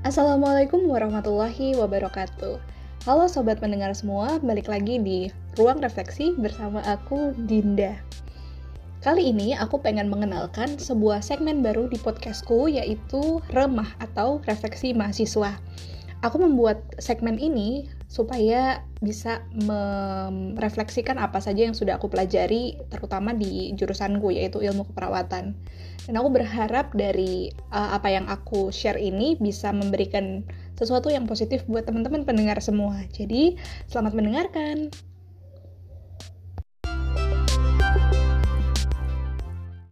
Assalamualaikum warahmatullahi wabarakatuh. Halo sobat pendengar semua, balik lagi di Ruang Refleksi bersama aku Dinda. Kali ini aku pengen mengenalkan sebuah segmen baru di podcastku yaitu Remah atau Refleksi Mahasiswa. Aku membuat segmen ini supaya bisa merefleksikan apa saja yang sudah aku pelajari terutama di jurusanku yaitu ilmu keperawatan. Dan aku berharap dari uh, apa yang aku share ini bisa memberikan sesuatu yang positif buat teman-teman pendengar semua. Jadi, selamat mendengarkan.